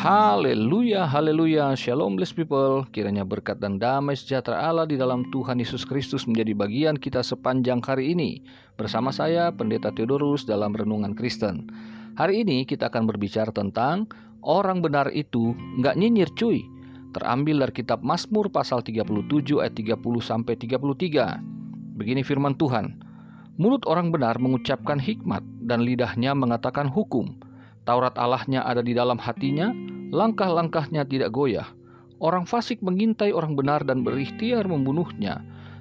Haleluya, haleluya, shalom blessed people. Kiranya berkat dan damai sejahtera Allah di dalam Tuhan Yesus Kristus menjadi bagian kita sepanjang hari ini. Bersama saya Pendeta Theodorus dalam Renungan Kristen. Hari ini kita akan berbicara tentang Orang benar itu nggak nyinyir cuy. Terambil dari kitab Mazmur pasal 37 ayat 30 sampai 33 Begini firman Tuhan Mulut orang benar mengucapkan hikmat dan lidahnya mengatakan hukum. Taurat Allahnya ada di dalam hatinya, langkah-langkahnya tidak goyah. Orang fasik mengintai orang benar dan berikhtiar membunuhnya.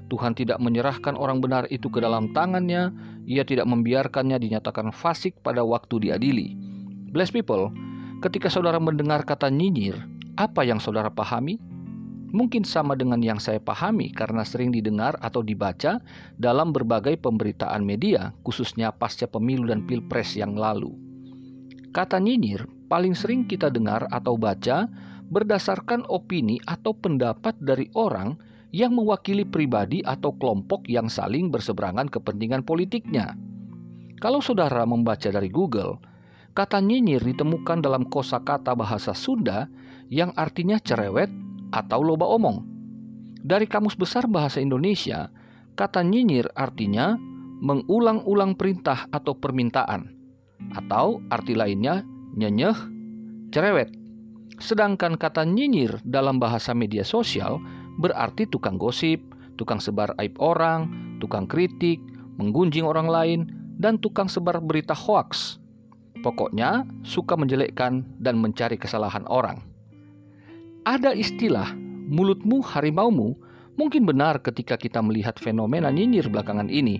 Tuhan tidak menyerahkan orang benar itu ke dalam tangannya, ia tidak membiarkannya dinyatakan fasik pada waktu diadili. Bless people, ketika saudara mendengar kata nyinyir, apa yang saudara pahami? Mungkin sama dengan yang saya pahami karena sering didengar atau dibaca dalam berbagai pemberitaan media, khususnya pasca pemilu dan pilpres yang lalu. Kata nyinyir paling sering kita dengar atau baca berdasarkan opini atau pendapat dari orang yang mewakili pribadi atau kelompok yang saling berseberangan kepentingan politiknya. Kalau saudara membaca dari Google, kata nyinyir ditemukan dalam kosakata bahasa Sunda yang artinya cerewet atau loba omong. Dari Kamus Besar Bahasa Indonesia, kata nyinyir artinya mengulang-ulang perintah atau permintaan atau arti lainnya nyenyeh, cerewet. Sedangkan kata nyinyir dalam bahasa media sosial berarti tukang gosip, tukang sebar aib orang, tukang kritik, menggunjing orang lain, dan tukang sebar berita hoaks. Pokoknya suka menjelekkan dan mencari kesalahan orang. Ada istilah mulutmu harimaumu mungkin benar ketika kita melihat fenomena nyinyir belakangan ini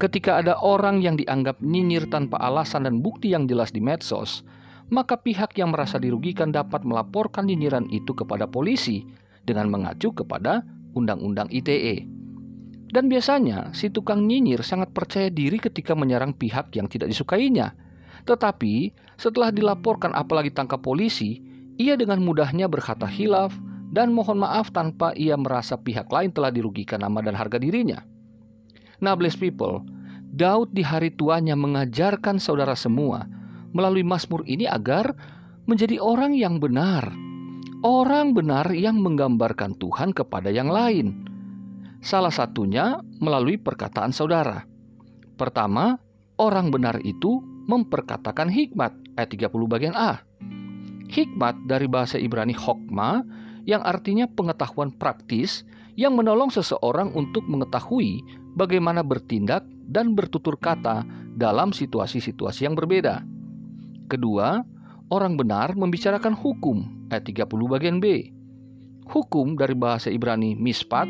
Ketika ada orang yang dianggap nyinyir tanpa alasan dan bukti yang jelas di medsos, maka pihak yang merasa dirugikan dapat melaporkan nyinyiran itu kepada polisi dengan mengacu kepada Undang-Undang ITE. Dan biasanya si tukang nyinyir sangat percaya diri ketika menyerang pihak yang tidak disukainya. Tetapi setelah dilaporkan apalagi tangkap polisi, ia dengan mudahnya berkata hilaf dan mohon maaf tanpa ia merasa pihak lain telah dirugikan nama dan harga dirinya. Nah, blessed people, Daud di hari tuanya mengajarkan saudara semua melalui Mazmur ini agar menjadi orang yang benar. Orang benar yang menggambarkan Tuhan kepada yang lain. Salah satunya melalui perkataan saudara. Pertama, orang benar itu memperkatakan hikmat ayat 30 bagian A. Hikmat dari bahasa Ibrani hokma yang artinya pengetahuan praktis yang menolong seseorang untuk mengetahui bagaimana bertindak dan bertutur kata dalam situasi-situasi yang berbeda. Kedua, orang benar membicarakan hukum ayat 30 bagian B. Hukum dari bahasa Ibrani mispat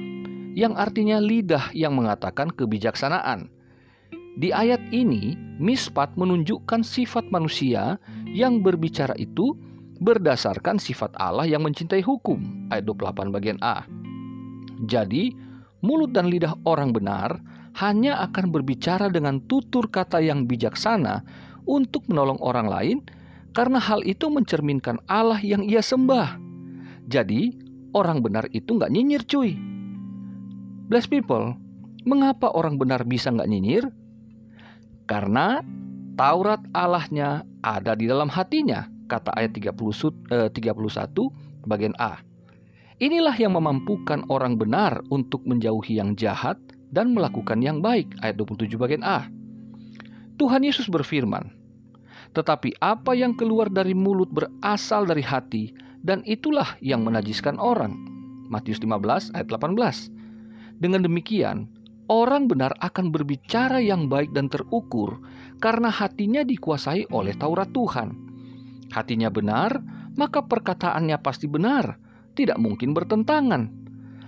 yang artinya lidah yang mengatakan kebijaksanaan. Di ayat ini, mispat menunjukkan sifat manusia yang berbicara itu berdasarkan sifat Allah yang mencintai hukum ayat 28 bagian A. Jadi, mulut dan lidah orang benar hanya akan berbicara dengan tutur kata yang bijaksana untuk menolong orang lain, karena hal itu mencerminkan Allah yang ia sembah. Jadi, orang benar itu nggak nyinyir, cuy. Bless people, mengapa orang benar bisa nggak nyinyir? Karena Taurat Allahnya ada di dalam hatinya, kata ayat 30, eh, 31 bagian A. Inilah yang memampukan orang benar untuk menjauhi yang jahat dan melakukan yang baik. Ayat 27 bagian A. Tuhan Yesus berfirman, "Tetapi apa yang keluar dari mulut berasal dari hati, dan itulah yang menajiskan orang." Matius 15 ayat 18. Dengan demikian, orang benar akan berbicara yang baik dan terukur karena hatinya dikuasai oleh Taurat Tuhan. Hatinya benar, maka perkataannya pasti benar tidak mungkin bertentangan.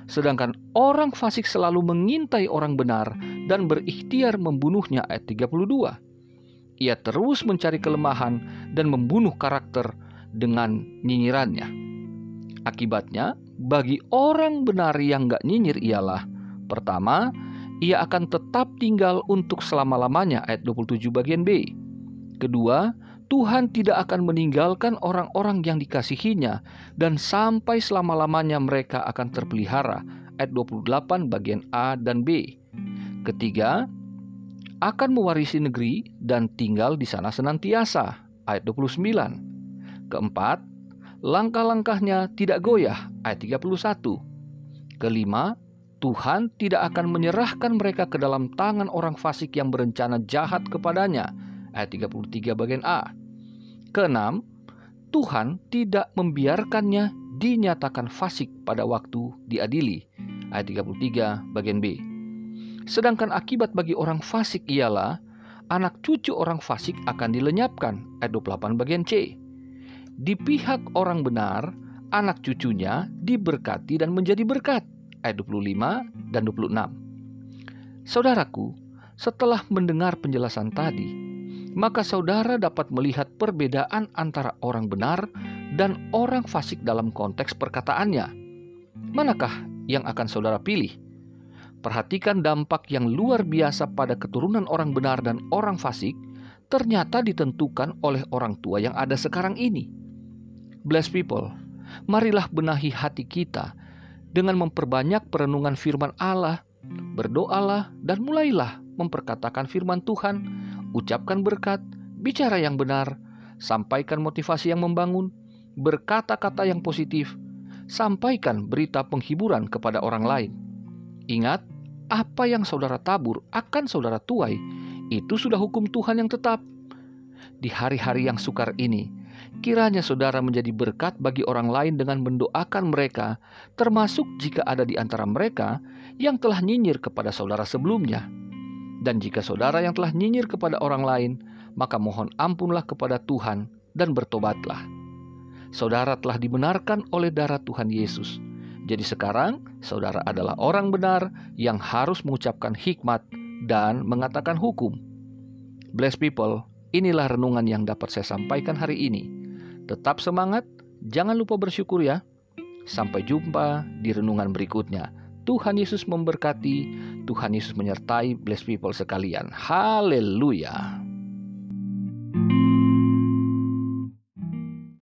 Sedangkan orang fasik selalu mengintai orang benar dan berikhtiar membunuhnya ayat 32. Ia terus mencari kelemahan dan membunuh karakter dengan nyinyirannya. Akibatnya, bagi orang benar yang gak nyinyir ialah Pertama, ia akan tetap tinggal untuk selama-lamanya ayat 27 bagian B. Kedua, Tuhan tidak akan meninggalkan orang-orang yang dikasihinya dan sampai selama-lamanya mereka akan terpelihara. Ayat 28 bagian A dan B. Ketiga, akan mewarisi negeri dan tinggal di sana senantiasa. Ayat 29. Keempat, Langkah-langkahnya tidak goyah, ayat 31. Kelima, Tuhan tidak akan menyerahkan mereka ke dalam tangan orang fasik yang berencana jahat kepadanya, ayat 33 bagian A. Keenam, Tuhan tidak membiarkannya dinyatakan fasik pada waktu diadili, ayat 33 bagian B. Sedangkan akibat bagi orang fasik ialah anak cucu orang fasik akan dilenyapkan, ayat 28 bagian C. Di pihak orang benar, anak cucunya diberkati dan menjadi berkat. Ayat 25 dan 26. Saudaraku, setelah mendengar penjelasan tadi, maka saudara dapat melihat perbedaan antara orang benar dan orang fasik dalam konteks perkataannya. Manakah yang akan saudara pilih? Perhatikan dampak yang luar biasa pada keturunan orang benar dan orang fasik ternyata ditentukan oleh orang tua yang ada sekarang ini. Bless people, marilah benahi hati kita dengan memperbanyak perenungan firman Allah, berdoalah dan mulailah memperkatakan firman Tuhan, ucapkan berkat, bicara yang benar, sampaikan motivasi yang membangun, berkata-kata yang positif, sampaikan berita penghiburan kepada orang lain. Ingat, apa yang saudara tabur akan saudara tuai, itu sudah hukum Tuhan yang tetap. Di hari-hari yang sukar ini, Kiranya saudara menjadi berkat bagi orang lain dengan mendoakan mereka, termasuk jika ada di antara mereka yang telah nyinyir kepada saudara sebelumnya. Dan jika saudara yang telah nyinyir kepada orang lain, maka mohon ampunlah kepada Tuhan dan bertobatlah. Saudara telah dibenarkan oleh darah Tuhan Yesus. Jadi sekarang saudara adalah orang benar yang harus mengucapkan hikmat dan mengatakan hukum. Bless people, inilah renungan yang dapat saya sampaikan hari ini. Tetap semangat, jangan lupa bersyukur ya. Sampai jumpa di renungan berikutnya. Tuhan Yesus memberkati, Tuhan Yesus menyertai bless people sekalian. Haleluya.